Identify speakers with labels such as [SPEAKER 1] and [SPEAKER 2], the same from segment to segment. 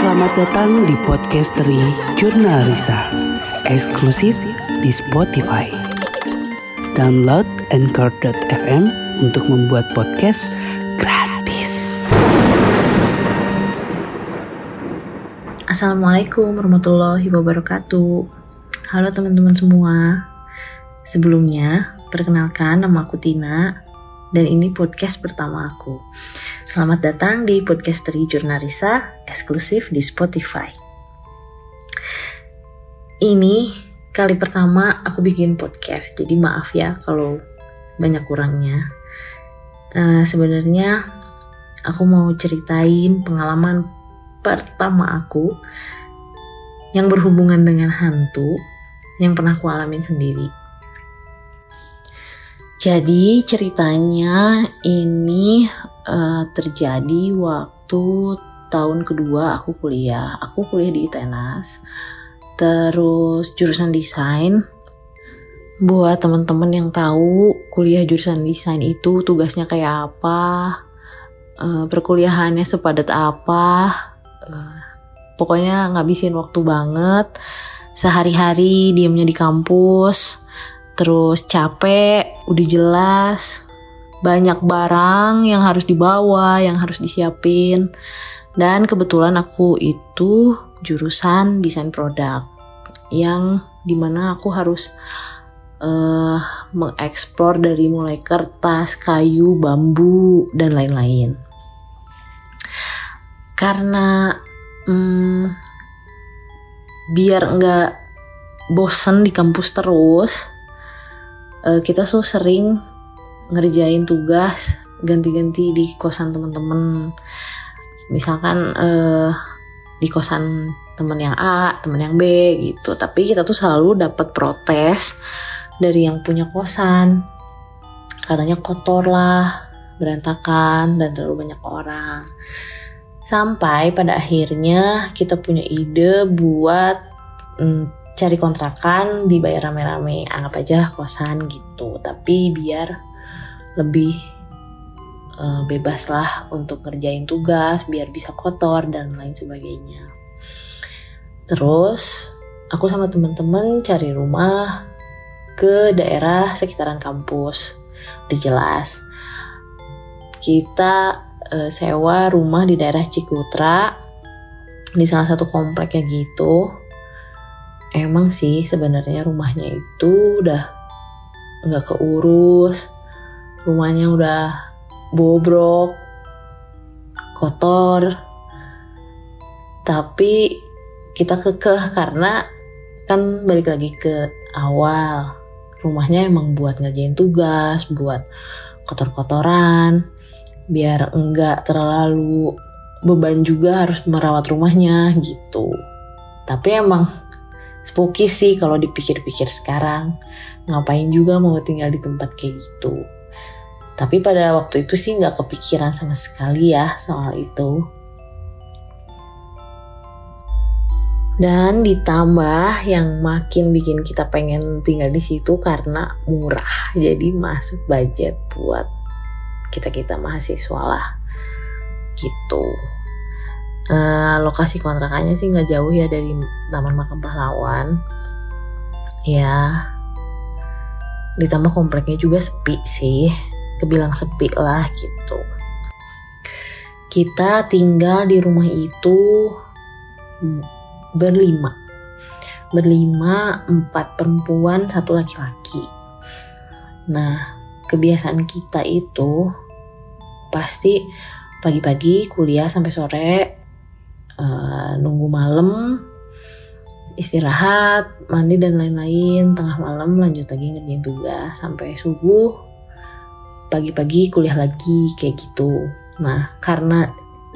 [SPEAKER 1] Selamat datang di podcastery Jurnal Risa, eksklusif di Spotify. Download Anchor.fm untuk membuat podcast gratis.
[SPEAKER 2] Assalamualaikum warahmatullahi wabarakatuh. Halo teman-teman semua. Sebelumnya, perkenalkan nama aku Tina dan ini podcast pertama aku. Selamat datang di Podcastery Jurnalisa eksklusif di Spotify. Ini kali pertama aku bikin podcast, jadi maaf ya kalau banyak kurangnya. Uh, Sebenarnya aku mau ceritain pengalaman pertama aku yang berhubungan dengan hantu yang pernah aku alamin sendiri. Jadi ceritanya ini uh, terjadi waktu tahun kedua aku kuliah. Aku kuliah di ITENAS. Terus jurusan desain. Buat teman-teman yang tahu kuliah jurusan desain itu tugasnya kayak apa, uh, perkuliahannya sepadat apa, uh, pokoknya ngabisin waktu banget. Sehari-hari diemnya di kampus, terus capek, udah jelas, banyak barang yang harus dibawa, yang harus disiapin. Dan kebetulan aku itu jurusan desain produk yang di mana aku harus uh, mengeksplor dari mulai kertas, kayu, bambu, dan lain-lain. Karena hmm, biar nggak bosen di kampus terus, uh, kita tuh sering ngerjain tugas ganti-ganti di kosan temen-temen misalkan uh, di kosan temen yang A, temen yang B gitu. Tapi kita tuh selalu dapat protes dari yang punya kosan. Katanya kotor lah, berantakan dan terlalu banyak orang. Sampai pada akhirnya kita punya ide buat mm, cari kontrakan dibayar rame-rame anggap aja kosan gitu tapi biar lebih uh, bebas lah untuk ngerjain tugas biar bisa kotor dan lain sebagainya. Terus aku sama temen-temen cari rumah ke daerah sekitaran kampus. Udah jelas. Kita uh, sewa rumah di daerah Cikutra di salah satu kompleknya gitu. Emang sih sebenarnya rumahnya itu udah nggak keurus rumahnya udah bobrok kotor tapi kita kekeh karena kan balik lagi ke awal rumahnya emang buat ngerjain tugas buat kotor-kotoran biar enggak terlalu beban juga harus merawat rumahnya gitu tapi emang spooky sih kalau dipikir-pikir sekarang. Ngapain juga mau tinggal di tempat kayak gitu. Tapi pada waktu itu sih nggak kepikiran sama sekali ya soal itu. Dan ditambah yang makin bikin kita pengen tinggal di situ karena murah. Jadi masuk budget buat kita-kita mahasiswa lah. Gitu. Uh, lokasi kontrakannya sih nggak jauh ya dari Taman Makam Pahlawan. Ya, ditambah kompleknya juga sepi sih, kebilang sepi lah gitu. Kita tinggal di rumah itu berlima, berlima empat perempuan satu laki-laki. Nah, kebiasaan kita itu pasti pagi-pagi kuliah sampai sore uh, nunggu malam istirahat mandi dan lain-lain tengah malam lanjut lagi ngerjain tugas sampai subuh pagi-pagi kuliah lagi kayak gitu. Nah karena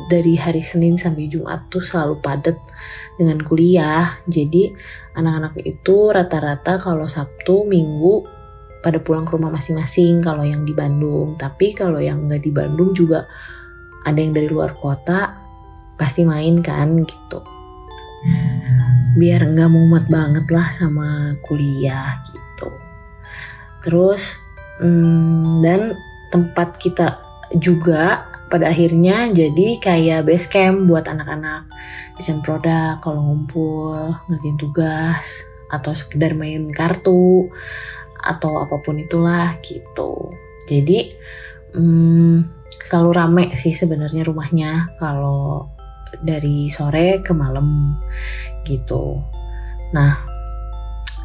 [SPEAKER 2] dari hari Senin sampai Jumat tuh selalu padat dengan kuliah jadi anak-anak itu rata-rata kalau Sabtu Minggu pada pulang ke rumah masing-masing kalau yang di Bandung. Tapi kalau yang nggak di Bandung juga ada yang dari luar kota pasti main kan gitu. Biar nggak mumet banget lah sama kuliah gitu. Terus hmm, dan tempat kita juga pada akhirnya jadi kayak base camp buat anak-anak. Desain produk kalau ngumpul ngerjain tugas atau sekedar main kartu atau apa pun itulah gitu. Jadi hmm, selalu rame sih sebenarnya rumahnya kalau dari sore ke malam gitu. Nah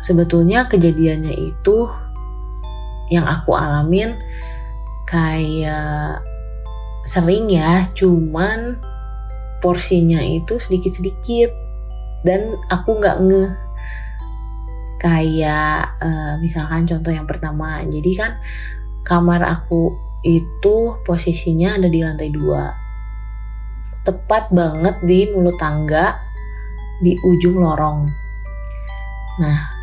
[SPEAKER 2] sebetulnya kejadiannya itu yang aku alamin kayak sering ya cuman porsinya itu sedikit-sedikit dan aku nggak nge kayak uh, misalkan contoh yang pertama jadi kan kamar aku itu posisinya ada di lantai dua. Tepat banget di mulut tangga di ujung lorong. Nah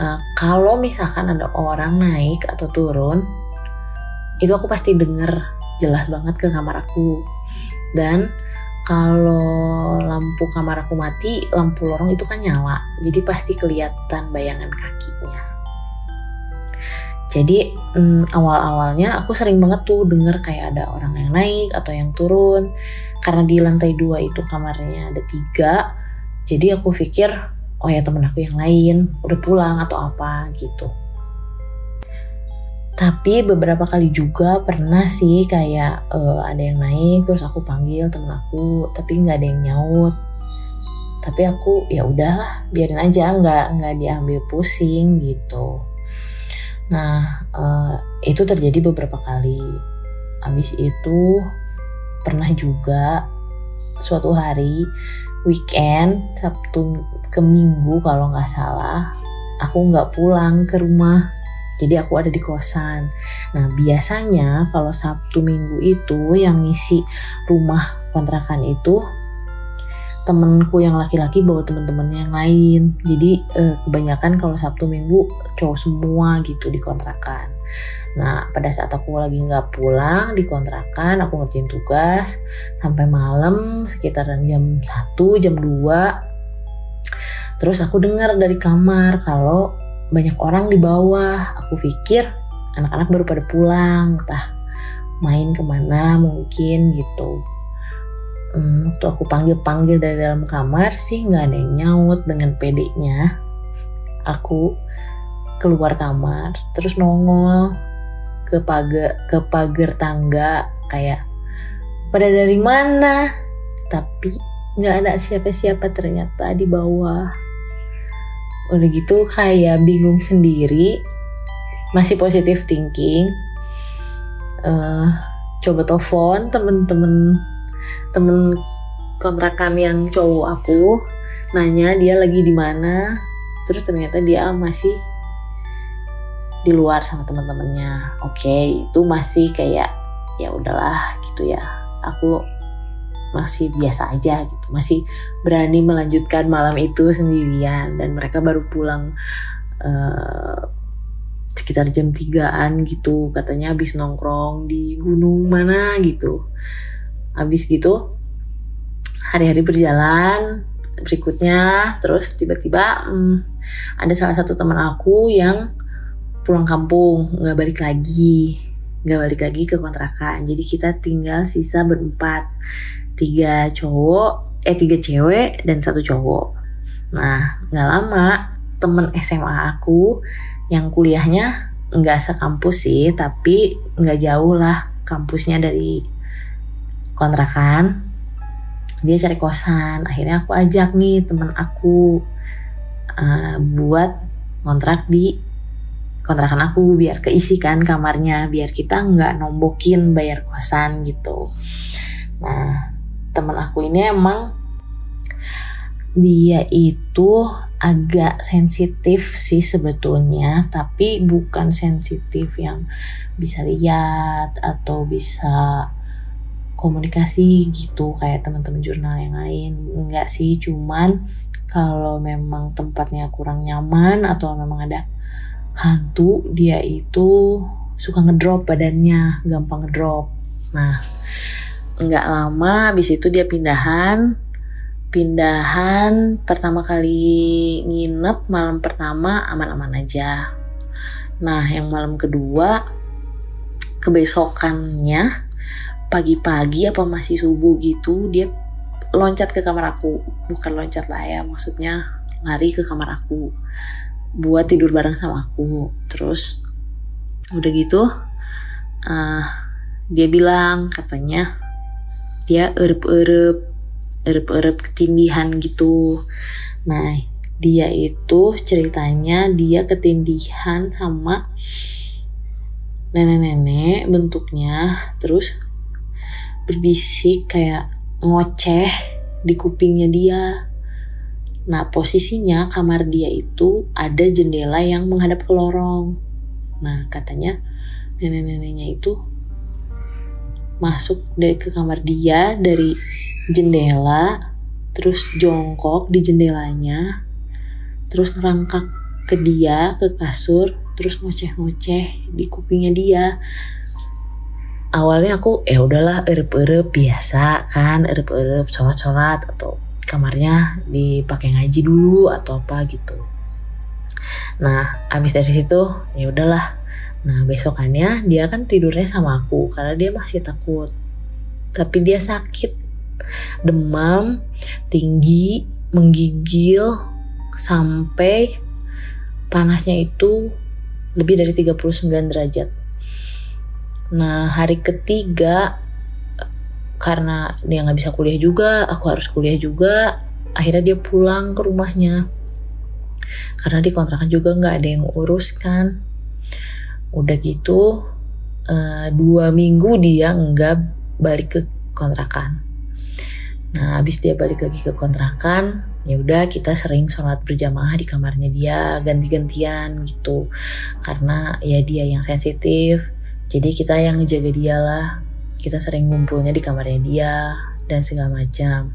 [SPEAKER 2] uh, kalau misalkan ada orang naik atau turun itu aku pasti denger jelas banget ke kamar aku. Dan kalau lampu kamar aku mati, lampu lorong itu kan nyala, jadi pasti kelihatan bayangan kakinya. Jadi hmm, awal-awalnya aku sering banget tuh denger kayak ada orang yang naik atau yang turun, karena di lantai dua itu kamarnya ada tiga, jadi aku pikir oh ya temen aku yang lain udah pulang atau apa gitu. Tapi beberapa kali juga pernah sih kayak uh, ada yang naik terus aku panggil temen aku tapi nggak ada yang nyaut. Tapi aku ya udahlah biarin aja nggak nggak diambil pusing gitu. Nah uh, itu terjadi beberapa kali. Habis itu pernah juga suatu hari weekend Sabtu Minggu kalau nggak salah aku nggak pulang ke rumah jadi aku ada di kosan. Nah biasanya kalau Sabtu Minggu itu yang ngisi rumah kontrakan itu temenku yang laki-laki bawa temen-temennya yang lain. Jadi eh, kebanyakan kalau Sabtu Minggu cowok semua gitu di kontrakan. Nah pada saat aku lagi nggak pulang di kontrakan, aku ngerjain tugas sampai malam sekitaran jam 1, jam 2. Terus aku dengar dari kamar kalau banyak orang di bawah. Aku pikir anak-anak baru pada pulang, entah main ke mana mungkin gitu. Hmm, waktu aku panggil-panggil dari dalam kamar sih nggak ada yang nyaut dengan pedenya. Aku keluar kamar, terus nongol ke pagar ke pagar tangga kayak pada dari mana? Tapi nggak ada siapa-siapa ternyata di bawah udah gitu kayak bingung sendiri masih positif thinking uh, coba telepon temen-temen temen kontrakan yang cowok aku nanya dia lagi di mana terus ternyata dia masih di luar sama teman-temannya oke okay, itu masih kayak ya udahlah gitu ya. Aku masih biasa aja gitu. Masih berani melanjutkan malam itu sendirian. Dan mereka baru pulang uh, sekitar jam tigaan gitu. Katanya habis nongkrong di gunung mana gitu. Habis gitu hari-hari berjalan berikutnya terus tiba-tiba hmm, ada salah satu teman aku yang pulang kampung nggak balik lagi. Nggak balik lagi ke kontrakan. Jadi kita tinggal sisa berempat tiga cowok eh tiga cewek dan satu cowok. Nah nggak lama temen SMA aku yang kuliahnya nggak sekampus sih tapi nggak jauh lah kampusnya dari kontrakan. Dia cari kosan akhirnya aku ajak nih temen aku uh, buat kontrak di kontrakan aku biar keisikan kamarnya biar kita nggak nombokin bayar kosan gitu. Nah teman aku ini emang dia itu agak sensitif sih sebetulnya tapi bukan sensitif yang bisa lihat atau bisa komunikasi gitu kayak teman-teman jurnal yang lain enggak sih. Cuman kalau memang tempatnya kurang nyaman atau memang ada hantu dia itu suka ngedrop badannya gampang ngedrop. Nah nggak lama habis itu dia pindahan. Pindahan pertama kali nginep malam pertama aman-aman aja. Nah yang malam kedua kebesokannya pagi-pagi apa masih subuh gitu dia loncat ke kamar aku. Bukan loncat lah ya maksudnya lari ke kamar aku. Buat tidur bareng sama aku. Terus udah gitu uh, dia bilang katanya dia erup-erup erup-erup ketindihan gitu. Nah dia itu ceritanya dia ketindihan sama nenek-nenek bentuknya terus berbisik kayak ngoceh di kupingnya dia. Nah posisinya kamar dia itu ada jendela yang menghadap ke lorong. Nah katanya nenek-neneknya itu masuk dari ke kamar dia dari jendela terus jongkok di jendelanya terus ngerangkak ke dia ke kasur terus ngoceh-ngoceh di kupingnya dia. Awalnya aku ya udahlah erup-erup biasa kan erup-erup sholat-sholat atau kamarnya dipakai ngaji dulu atau apa gitu. Nah abis dari situ ya udahlah Nah besokannya dia kan tidurnya sama aku karena dia masih takut. Tapi dia sakit, demam, tinggi, menggigil, sampai panasnya itu lebih dari 39 derajat. Nah hari ketiga karena dia nggak bisa kuliah juga, aku harus kuliah juga. Akhirnya dia pulang ke rumahnya. Karena di kontrakan juga nggak ada yang urus kan udah gitu uh, dua minggu dia nggak balik ke kontrakan. Nah habis dia balik lagi ke kontrakan ya udah kita sering sholat berjamaah di kamarnya dia ganti-gantian gitu. Karena ya dia yang sensitif jadi kita yang ngejaga dia lah. Kita sering ngumpulnya di kamarnya dia dan segala macam.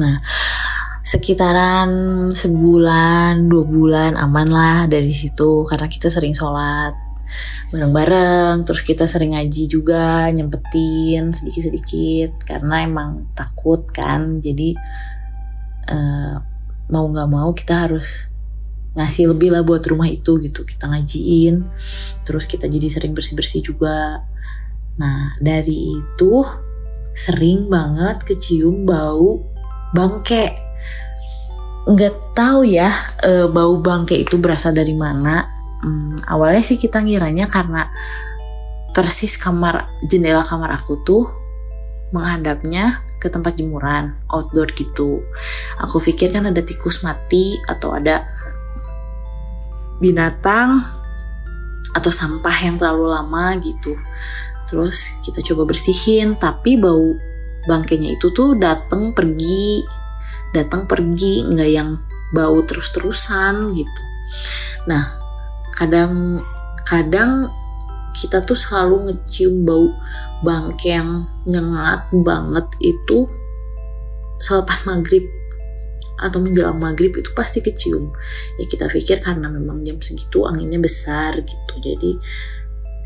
[SPEAKER 2] Nah sekitaran sebulan dua bulan aman lah dari situ. Karena kita sering sholat bareng-bareng terus kita sering ngaji juga nyempetin sedikit-sedikit. Karena emang takut kan jadi uh, mau nggak mau kita harus ngasih lebih lah buat rumah itu gitu. Kita ngajiin terus kita jadi sering bersih-bersih juga. Nah dari itu sering banget kecium bau bangke nggak tahu ya e, bau bangke itu berasal dari mana. Hmm, awalnya sih kita ngiranya karena persis kamar jendela kamar aku tuh menghadapnya ke tempat jemuran outdoor gitu. Aku pikir kan ada tikus mati atau ada binatang atau sampah yang terlalu lama gitu. Terus kita coba bersihin, tapi bau bangkainya itu tuh dateng pergi datang pergi nggak yang bau terus-terusan gitu. Nah kadang kadang kita tuh selalu ngecium bau bangke yang nyengat banget itu selepas maghrib atau menjelang maghrib itu pasti kecium. Ya kita pikir karena memang jam segitu anginnya besar gitu jadi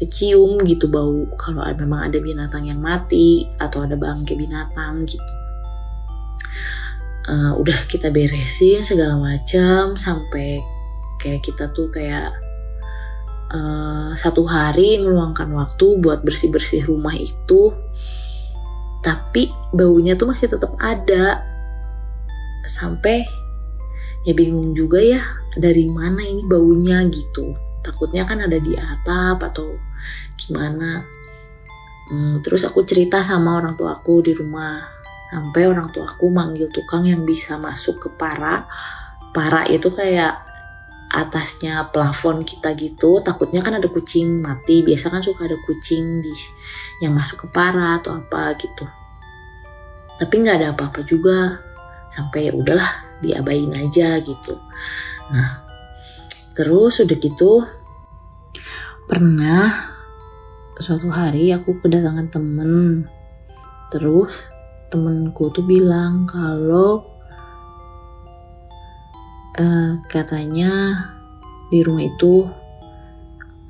[SPEAKER 2] kecium gitu bau. Kalau memang ada binatang yang mati atau ada bangke binatang gitu uh, udah kita beresin segala macam sampai kayak kita tuh kayak uh, satu hari meluangkan waktu buat bersih bersih rumah itu. Tapi baunya tuh masih tetap ada. Sampai ya bingung juga ya dari mana ini baunya gitu. Takutnya kan ada di atap atau gimana. Hmm, terus aku cerita sama orang tua aku di rumah sampai orang tua aku manggil tukang yang bisa masuk ke para. Para itu kayak atasnya plafon kita gitu. Takutnya kan ada kucing mati. Biasa kan suka ada kucing di yang masuk ke para atau apa gitu. Tapi nggak ada apa-apa juga. Sampai ya udahlah diabain aja gitu. Nah terus udah gitu pernah suatu hari aku kedatangan temen. Terus temenku tuh bilang kalau uh, katanya di rumah itu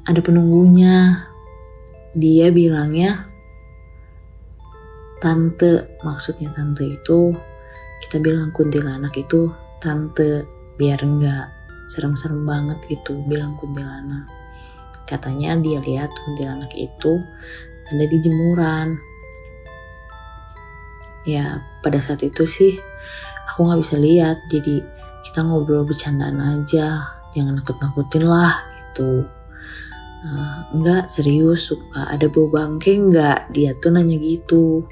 [SPEAKER 2] ada penunggunya. Dia bilangnya tante, maksudnya tante itu kita bilang kuntilanak itu tante biar enggak serem-serem banget gitu bilang kuntilanak. Katanya dia lihat kuntilanak itu ada di jemuran ya pada saat itu sih aku nggak bisa lihat. Jadi kita ngobrol bercandaan aja. Jangan nakut-nakutin lah gitu. Uh, enggak serius suka ada bau bangke enggak dia tuh nanya gitu.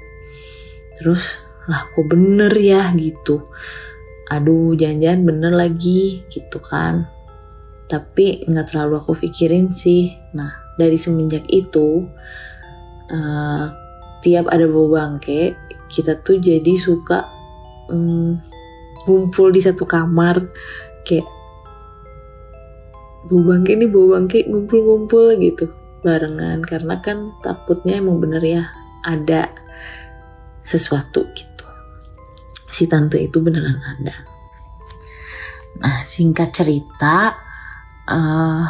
[SPEAKER 2] Terus lah kok bener ya gitu. Aduh jangan-jangan bener lagi gitu kan. Tapi nggak terlalu aku pikirin sih. Nah dari semenjak itu uh, tiap ada bau bangke kita tuh jadi suka um, ngumpul di satu kamar kayak bau bangke nih bau bangke ngumpul-ngumpul gitu barengan. Karena kan takutnya emang bener ya ada sesuatu gitu. Si tante itu beneran ada. Nah singkat cerita uh,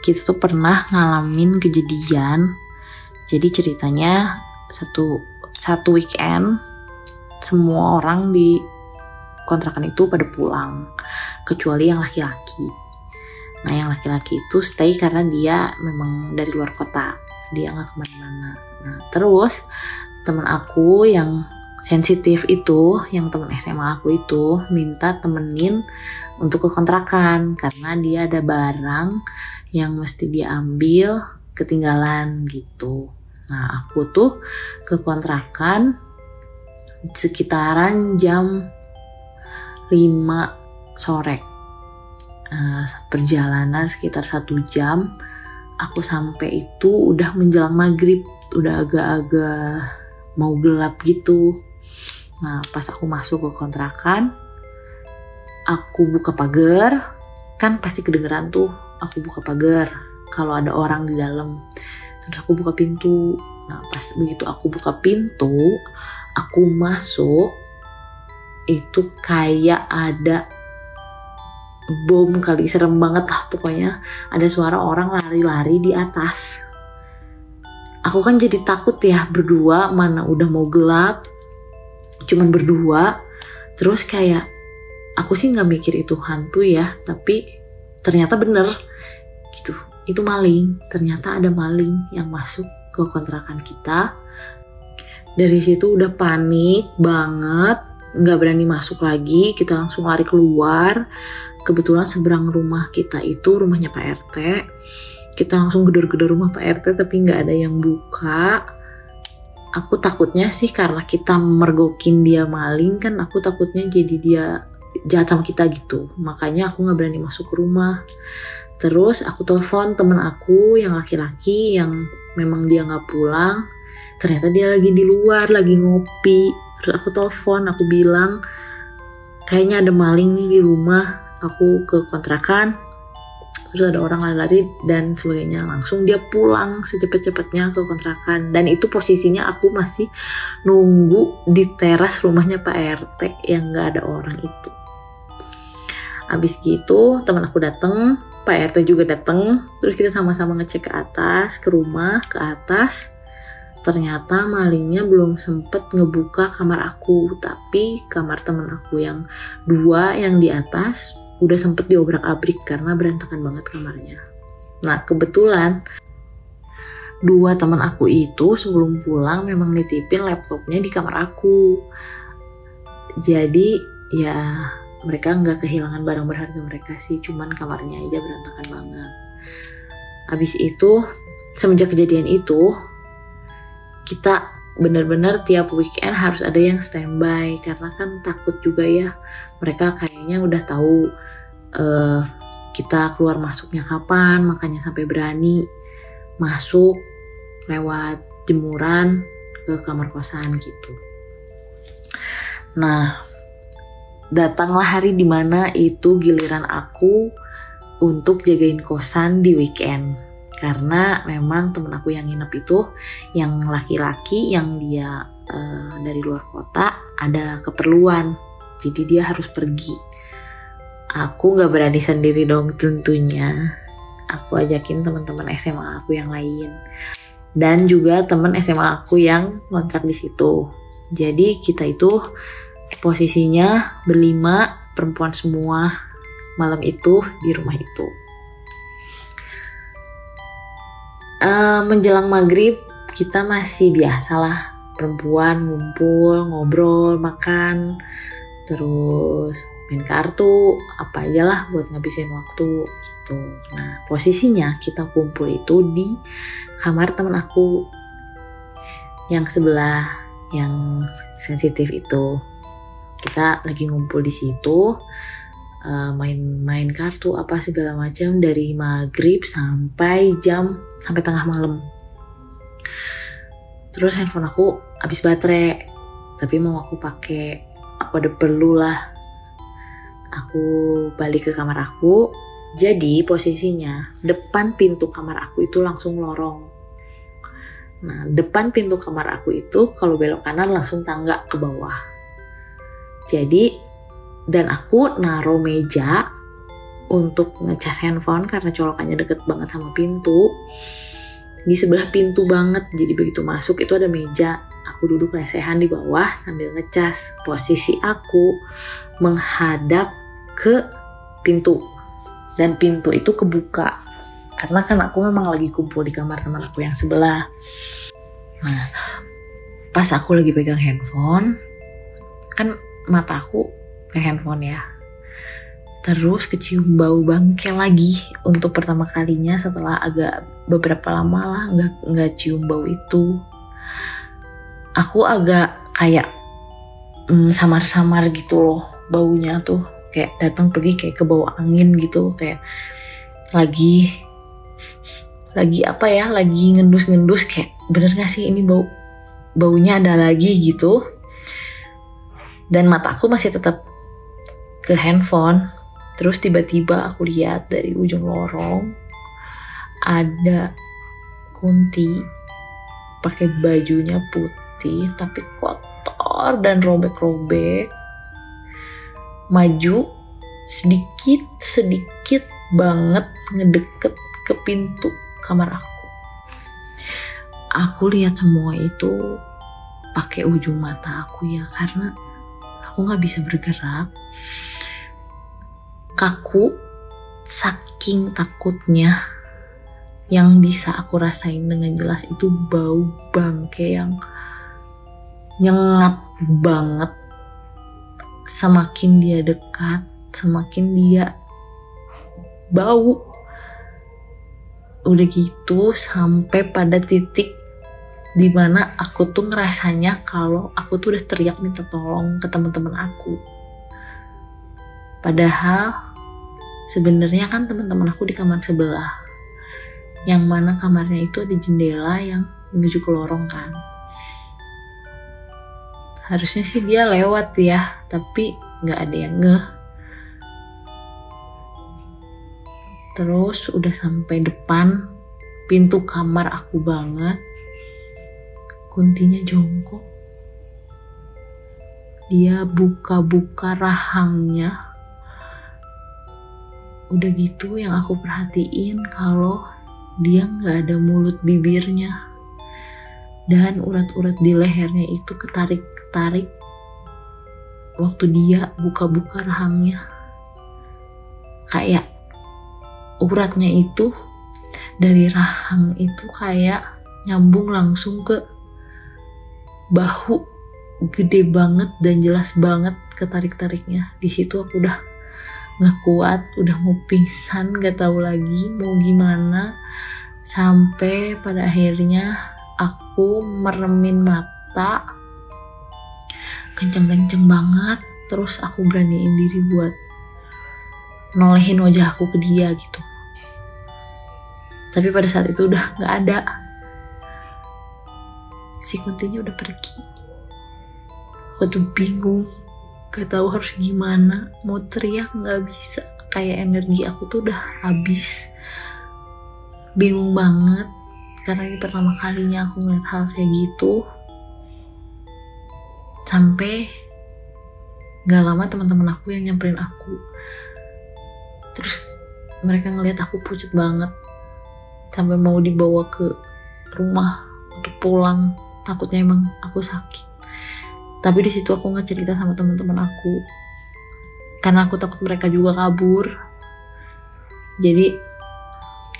[SPEAKER 2] kita tuh pernah ngalamin kejadian. Jadi ceritanya satu satu weekend semua orang di kontrakan itu pada pulang kecuali yang laki-laki. Nah yang laki-laki itu stay karena dia memang dari luar kota dia nggak ke mana-mana. Nah terus temen aku yang sensitif itu yang temen SMA aku itu minta temenin untuk ke kontrakan karena dia ada barang yang mesti diambil ketinggalan gitu Nah, aku tuh ke kontrakan sekitaran jam 5 sore. Uh, perjalanan sekitar satu jam. Aku sampai itu udah menjelang maghrib, udah agak-agak mau gelap gitu. Nah, pas aku masuk ke kontrakan, aku buka pagar, kan pasti kedengeran tuh. Aku buka pagar kalau ada orang di dalam terus aku buka pintu. Nah pas begitu aku buka pintu aku masuk itu kayak ada bom kali serem banget lah pokoknya. Ada suara orang lari-lari di atas. Aku kan jadi takut ya berdua mana udah mau gelap. Cuman berdua. Terus kayak aku sih nggak mikir itu hantu ya tapi ternyata bener. Gitu itu maling. Ternyata ada maling yang masuk ke kontrakan kita. Dari situ udah panik banget, nggak berani masuk lagi. Kita langsung lari keluar. Kebetulan seberang rumah kita itu rumahnya Pak RT. Kita langsung gedor-gedor rumah Pak RT tapi nggak ada yang buka. Aku takutnya sih karena kita mergokin dia maling kan aku takutnya jadi dia jahat sama kita gitu. Makanya aku nggak berani masuk ke rumah Terus aku telepon temen aku yang laki-laki yang memang dia nggak pulang. Ternyata dia lagi di luar, lagi ngopi. Terus aku telepon, aku bilang kayaknya ada maling nih di rumah. Aku ke kontrakan. Terus ada orang lari-lari dan sebagainya. Langsung dia pulang secepat-cepatnya ke kontrakan. Dan itu posisinya aku masih nunggu di teras rumahnya Pak RT yang nggak ada orang itu. Abis gitu teman aku dateng Pak RT juga datang terus kita sama-sama ngecek ke atas ke rumah ke atas. Ternyata malingnya belum sempet ngebuka kamar aku. Tapi kamar temen aku yang dua yang di atas udah sempet diobrak-abrik karena berantakan banget kamarnya. Nah kebetulan dua teman aku itu sebelum pulang memang nitipin laptopnya di kamar aku. Jadi ya mereka nggak kehilangan barang berharga mereka sih cuman kamarnya aja berantakan banget. Habis itu semenjak kejadian itu kita benar-benar tiap weekend harus ada yang standby karena kan takut juga ya mereka kayaknya udah tahu uh, kita keluar masuknya kapan makanya sampai berani masuk lewat jemuran ke kamar kosan gitu. Nah datanglah hari di mana itu giliran aku untuk jagain kosan di weekend. Karena memang temen aku yang nginep itu yang laki-laki yang dia uh, dari luar kota ada keperluan. Jadi dia harus pergi. Aku nggak berani sendiri dong tentunya. Aku ajakin teman-teman SMA aku yang lain. Dan juga temen SMA aku yang kontrak di situ. Jadi kita itu posisinya berlima perempuan semua malam itu di rumah itu. Uh, menjelang maghrib kita masih biasalah perempuan ngumpul ngobrol makan terus main kartu apa aja lah buat ngabisin waktu gitu. Nah posisinya kita kumpul itu di kamar temen aku yang sebelah yang sensitif itu kita lagi ngumpul di situ main-main uh, kartu apa segala macam dari maghrib sampai jam sampai tengah malam. Terus handphone aku habis baterai tapi mau aku pakai aku ada perlu lah. Aku balik ke kamar aku jadi posisinya depan pintu kamar aku itu langsung lorong. Nah depan pintu kamar aku itu kalau belok kanan langsung tangga ke bawah jadi dan aku naro meja untuk ngecas handphone karena colokannya deket banget sama pintu. Di sebelah pintu banget jadi begitu masuk itu ada meja. Aku duduk lesehan di bawah sambil ngecas. Posisi aku menghadap ke pintu. Dan pintu itu kebuka. Karena kan aku memang lagi kumpul di kamar teman aku yang sebelah. Nah pas aku lagi pegang handphone kan mata aku ke handphone ya. Terus kecium bau bangke lagi untuk pertama kalinya setelah agak beberapa lama lah nggak nggak cium bau itu. Aku agak kayak mm, samar-samar gitu loh baunya tuh. Kayak datang pergi kayak ke bawah angin gitu kayak lagi lagi apa ya lagi ngendus-ngendus kayak bener gak sih ini bau baunya ada lagi gitu dan mataku masih tetap ke handphone Terus tiba-tiba aku lihat dari ujung lorong ada Kunti pakai bajunya putih tapi kotor dan robek-robek. Maju sedikit sedikit banget ngedeket ke pintu kamar aku. Aku lihat semua itu pakai ujung mata aku ya karena aku nggak bisa bergerak kaku saking takutnya yang bisa aku rasain dengan jelas itu bau bangke yang nyengat banget. Semakin dia dekat semakin dia bau. Udah gitu sampai pada titik di mana aku tuh ngerasanya kalau aku tuh udah teriak minta tolong ke teman-teman aku. Padahal sebenarnya kan teman-teman aku di kamar sebelah. Yang mana kamarnya itu ada jendela yang menuju ke lorong kan. Harusnya sih dia lewat ya tapi nggak ada yang ngeh. Terus udah sampai depan pintu kamar aku banget kuntinya jongkok. Dia buka-buka rahangnya. Udah gitu yang aku perhatiin kalau dia nggak ada mulut bibirnya. Dan urat-urat di lehernya itu ketarik-ketarik waktu dia buka-buka rahangnya. Kayak uratnya itu dari rahang itu kayak nyambung langsung ke bahu gede banget dan jelas banget ketarik-tariknya. Di situ aku udah nggak kuat udah mau pingsan gak tahu lagi mau gimana. Sampai pada akhirnya aku meremin mata kenceng-kenceng banget. Terus aku beraniin diri buat nolehin wajah aku ke dia gitu. Tapi pada saat itu udah nggak ada si kuntinya udah pergi. Aku tuh bingung gak tahu harus gimana. Mau teriak nggak bisa. Kayak energi aku tuh udah habis. Bingung banget karena ini pertama kalinya aku ngeliat hal kayak gitu. Sampai gak lama teman-teman aku yang nyamperin aku. Terus mereka ngeliat aku pucat banget. Sampai mau dibawa ke rumah untuk pulang takutnya emang aku sakit. Tapi di situ aku nggak cerita sama teman-teman aku. Karena aku takut mereka juga kabur. Jadi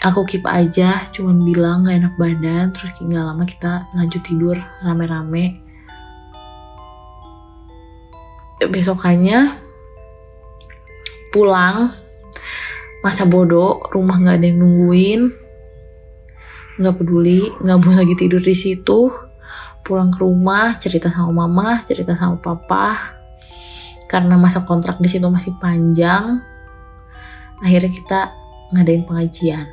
[SPEAKER 2] aku keep aja cuman bilang gak enak badan terus nggak lama kita lanjut tidur rame-rame. Besokannya pulang masa bodoh rumah nggak ada yang nungguin nggak peduli nggak mau lagi tidur di situ pulang ke rumah cerita sama mama cerita sama papa. Karena masa kontrak di situ masih panjang akhirnya kita ngadain pengajian.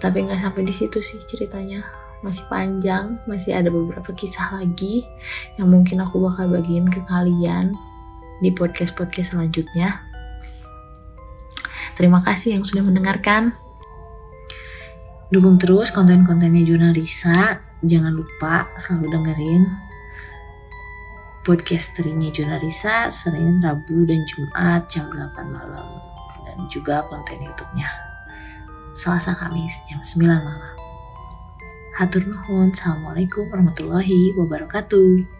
[SPEAKER 2] Tapi nggak sampai di situ sih ceritanya. Masih panjang masih ada beberapa kisah lagi yang mungkin aku bakal bagiin ke kalian di podcast podcast selanjutnya. Terima kasih yang sudah mendengarkan. Dukung terus konten-kontennya Jurnal Risa jangan lupa selalu dengerin podcast terinya Jurnal Risa Senin, Rabu, dan Jumat jam 8 malam dan juga konten YouTube-nya Selasa Kamis jam 9 malam Hatur nuhun. Assalamualaikum warahmatullahi wabarakatuh.